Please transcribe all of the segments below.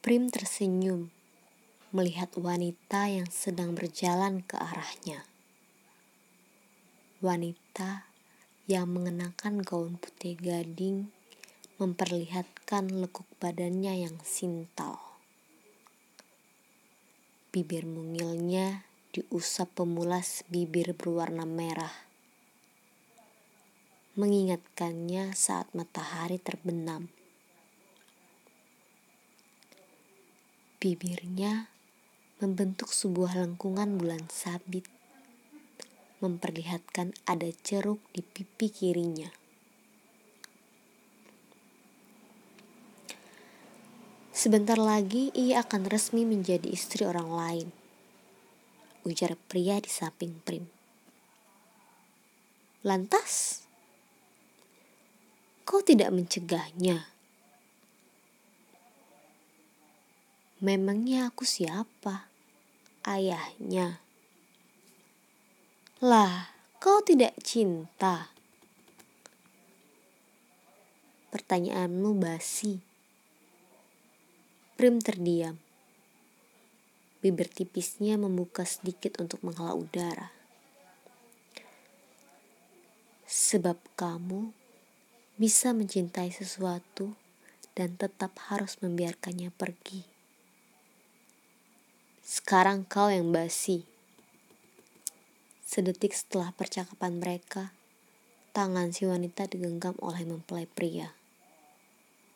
Prim tersenyum melihat wanita yang sedang berjalan ke arahnya. Wanita yang mengenakan gaun putih gading memperlihatkan lekuk badannya yang sintal. Bibir mungilnya diusap pemulas bibir berwarna merah. Mengingatkannya saat matahari terbenam. Bibirnya membentuk sebuah lengkungan bulan sabit, memperlihatkan ada ceruk di pipi kirinya. Sebentar lagi ia akan resmi menjadi istri orang lain, ujar pria di samping Prim. Lantas, kau tidak mencegahnya? Memangnya aku siapa? Ayahnya. Lah, kau tidak cinta. Pertanyaanmu basi. Prim terdiam. Bibir tipisnya membuka sedikit untuk menghela udara. Sebab kamu bisa mencintai sesuatu dan tetap harus membiarkannya pergi. Sekarang kau yang basi. Sedetik setelah percakapan mereka, tangan si wanita digenggam oleh mempelai pria.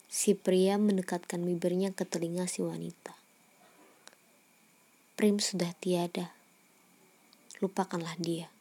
Si pria mendekatkan bibirnya ke telinga si wanita. Prim sudah tiada. Lupakanlah dia.